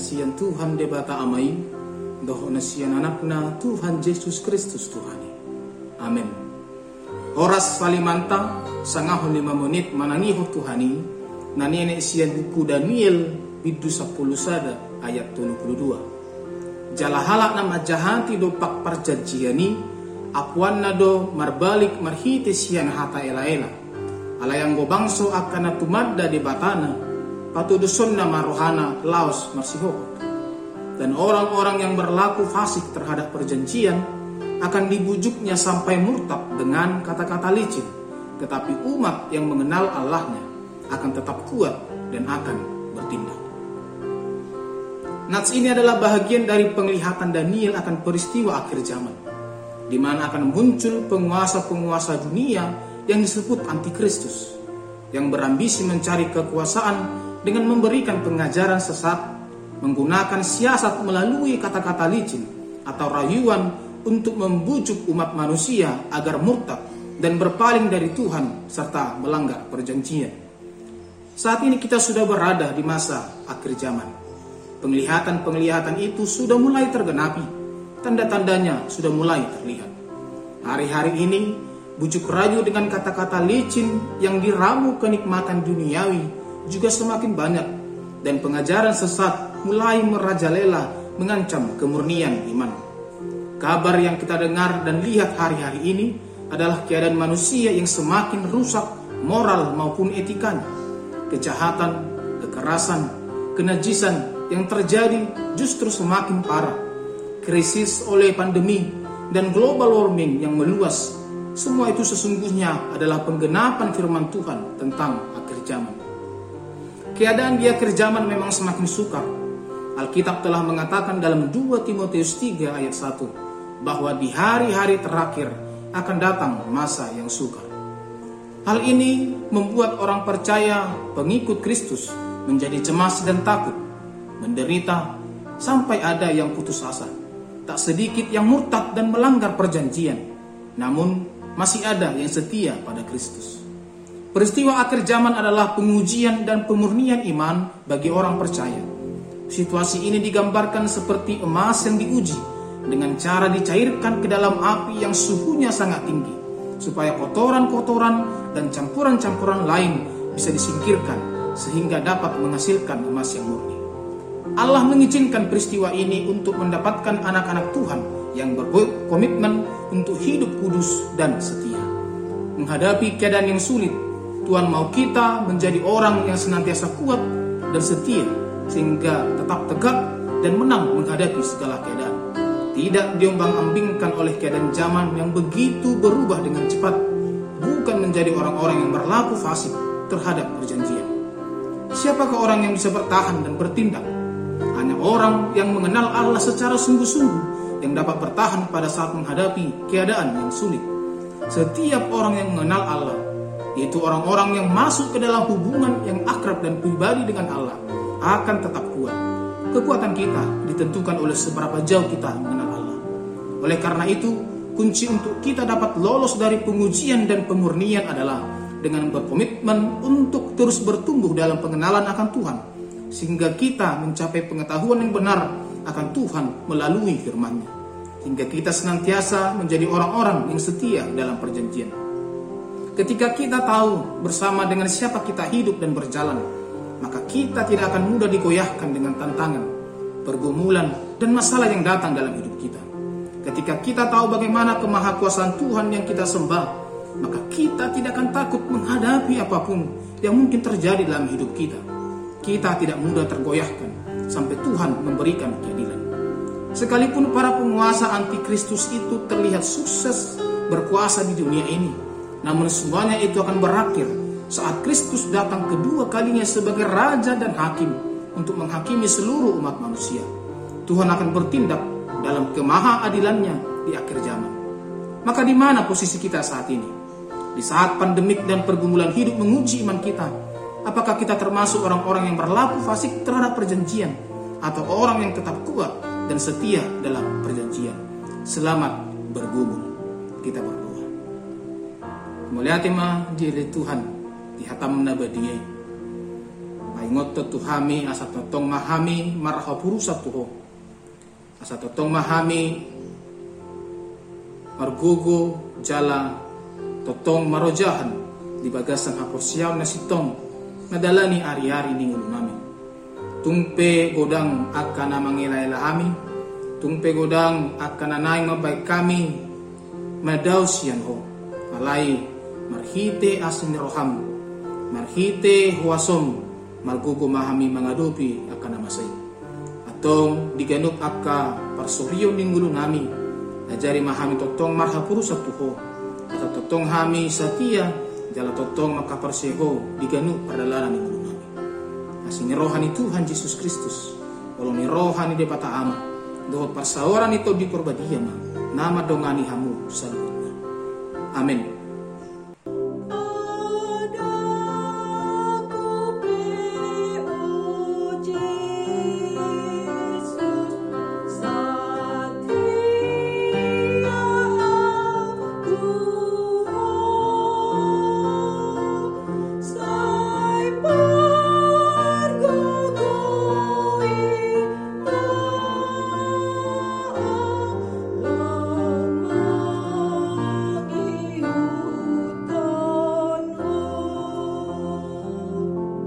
nasian Tuhan debata amai, doh nasian anakna Tuhan Yesus Kristus Tuhan. Amin. Horas Falimanta, sangahon lima menit manangiho Tuhani, nanene sian buku Daniel bidu sepuluh sada ayat 22. Jalahala nama jahati do pak perjanjiani, apuan nado marbalik marhite sian hata ela ela. Ala yang go bangso akan tumadda di batana, patudusun nama rohana laos marsihohot. Dan orang-orang yang berlaku fasik terhadap perjanjian akan dibujuknya sampai murtad dengan kata-kata licin. Tetapi umat yang mengenal Allahnya akan tetap kuat dan akan bertindak. Nats ini adalah bahagian dari penglihatan Daniel akan peristiwa akhir zaman, di mana akan muncul penguasa-penguasa dunia yang disebut antikristus, yang berambisi mencari kekuasaan dengan memberikan pengajaran sesat, menggunakan siasat melalui kata-kata licin atau rayuan untuk membujuk umat manusia agar murtad dan berpaling dari Tuhan serta melanggar perjanjian. Saat ini kita sudah berada di masa akhir zaman Penglihatan-penglihatan itu sudah mulai tergenapi. Tanda-tandanya sudah mulai terlihat. Hari-hari ini, bujuk rayu dengan kata-kata licin yang diramu kenikmatan duniawi juga semakin banyak. Dan pengajaran sesat mulai merajalela mengancam kemurnian iman. Kabar yang kita dengar dan lihat hari-hari ini adalah keadaan manusia yang semakin rusak moral maupun etikanya. Kejahatan, kekerasan, kenajisan, yang terjadi justru semakin parah. Krisis oleh pandemi dan global warming yang meluas, semua itu sesungguhnya adalah penggenapan firman Tuhan tentang akhir zaman. Keadaan di akhir zaman memang semakin sukar. Alkitab telah mengatakan dalam 2 Timotius 3 ayat 1 bahwa di hari-hari terakhir akan datang masa yang sukar. Hal ini membuat orang percaya pengikut Kristus menjadi cemas dan takut menderita, sampai ada yang putus asa. Tak sedikit yang murtad dan melanggar perjanjian, namun masih ada yang setia pada Kristus. Peristiwa akhir zaman adalah pengujian dan pemurnian iman bagi orang percaya. Situasi ini digambarkan seperti emas yang diuji dengan cara dicairkan ke dalam api yang suhunya sangat tinggi, supaya kotoran-kotoran dan campuran-campuran lain bisa disingkirkan sehingga dapat menghasilkan emas yang murni. Allah mengizinkan peristiwa ini untuk mendapatkan anak-anak Tuhan yang berkomitmen untuk hidup kudus dan setia. Menghadapi keadaan yang sulit, Tuhan mau kita menjadi orang yang senantiasa kuat dan setia sehingga tetap tegak dan menang menghadapi segala keadaan. Tidak diombang-ambingkan oleh keadaan zaman yang begitu berubah dengan cepat, bukan menjadi orang-orang yang berlaku fasik terhadap perjanjian. Siapakah orang yang bisa bertahan dan bertindak hanya orang yang mengenal Allah secara sungguh-sungguh yang dapat bertahan pada saat menghadapi keadaan yang sulit. Setiap orang yang mengenal Allah, yaitu orang-orang yang masuk ke dalam hubungan yang akrab dan pribadi dengan Allah, akan tetap kuat. Kekuatan kita ditentukan oleh seberapa jauh kita mengenal Allah. Oleh karena itu, kunci untuk kita dapat lolos dari pengujian dan pemurnian adalah dengan berkomitmen untuk terus bertumbuh dalam pengenalan akan Tuhan sehingga kita mencapai pengetahuan yang benar akan Tuhan melalui firman-Nya. Hingga kita senantiasa menjadi orang-orang yang setia dalam perjanjian. Ketika kita tahu bersama dengan siapa kita hidup dan berjalan, maka kita tidak akan mudah digoyahkan dengan tantangan, pergumulan, dan masalah yang datang dalam hidup kita. Ketika kita tahu bagaimana kemahakuasaan Tuhan yang kita sembah, maka kita tidak akan takut menghadapi apa pun yang mungkin terjadi dalam hidup kita kita tidak mudah tergoyahkan sampai Tuhan memberikan keadilan. Sekalipun para penguasa antikristus itu terlihat sukses berkuasa di dunia ini, namun semuanya itu akan berakhir saat Kristus datang kedua kalinya sebagai raja dan hakim untuk menghakimi seluruh umat manusia. Tuhan akan bertindak dalam kemahaadilannya di akhir zaman. Maka di mana posisi kita saat ini? Di saat pandemik dan pergumulan hidup menguji iman kita, Apakah kita termasuk orang-orang yang berlaku fasik terhadap perjanjian atau orang yang tetap kuat dan setia dalam perjanjian? Selamat bergumul. Kita berdoa. Mulia tema diri Tuhan di hatam nabadiyai. Ngongoto tuhami asa totong mahami marha purusa tuho. Asa totong mahami margugo jala totong marojahan di bagasan haposiaw na sitong nadalani ari-ari ningun nami. Tungpe godang akan na mangilayla kami, tungpe godang akan na naing mabay kami, madaw siyan ho, malay marhite asin roham, marhite huasom, margugo mahami mga dupi akan na masay. Atong diganuk akka parsuryo ningulo nami, najari mahami totong marhapuru sa tuho, at totong hami sa tiya, jala totong makaparseho diganuk perdalanan ningulo nami. Asing ni Tuhan Yesus Kristus, walau ni rohani de pata ama, dohot parsaoran ito di nama dongani hamu sa. Amin.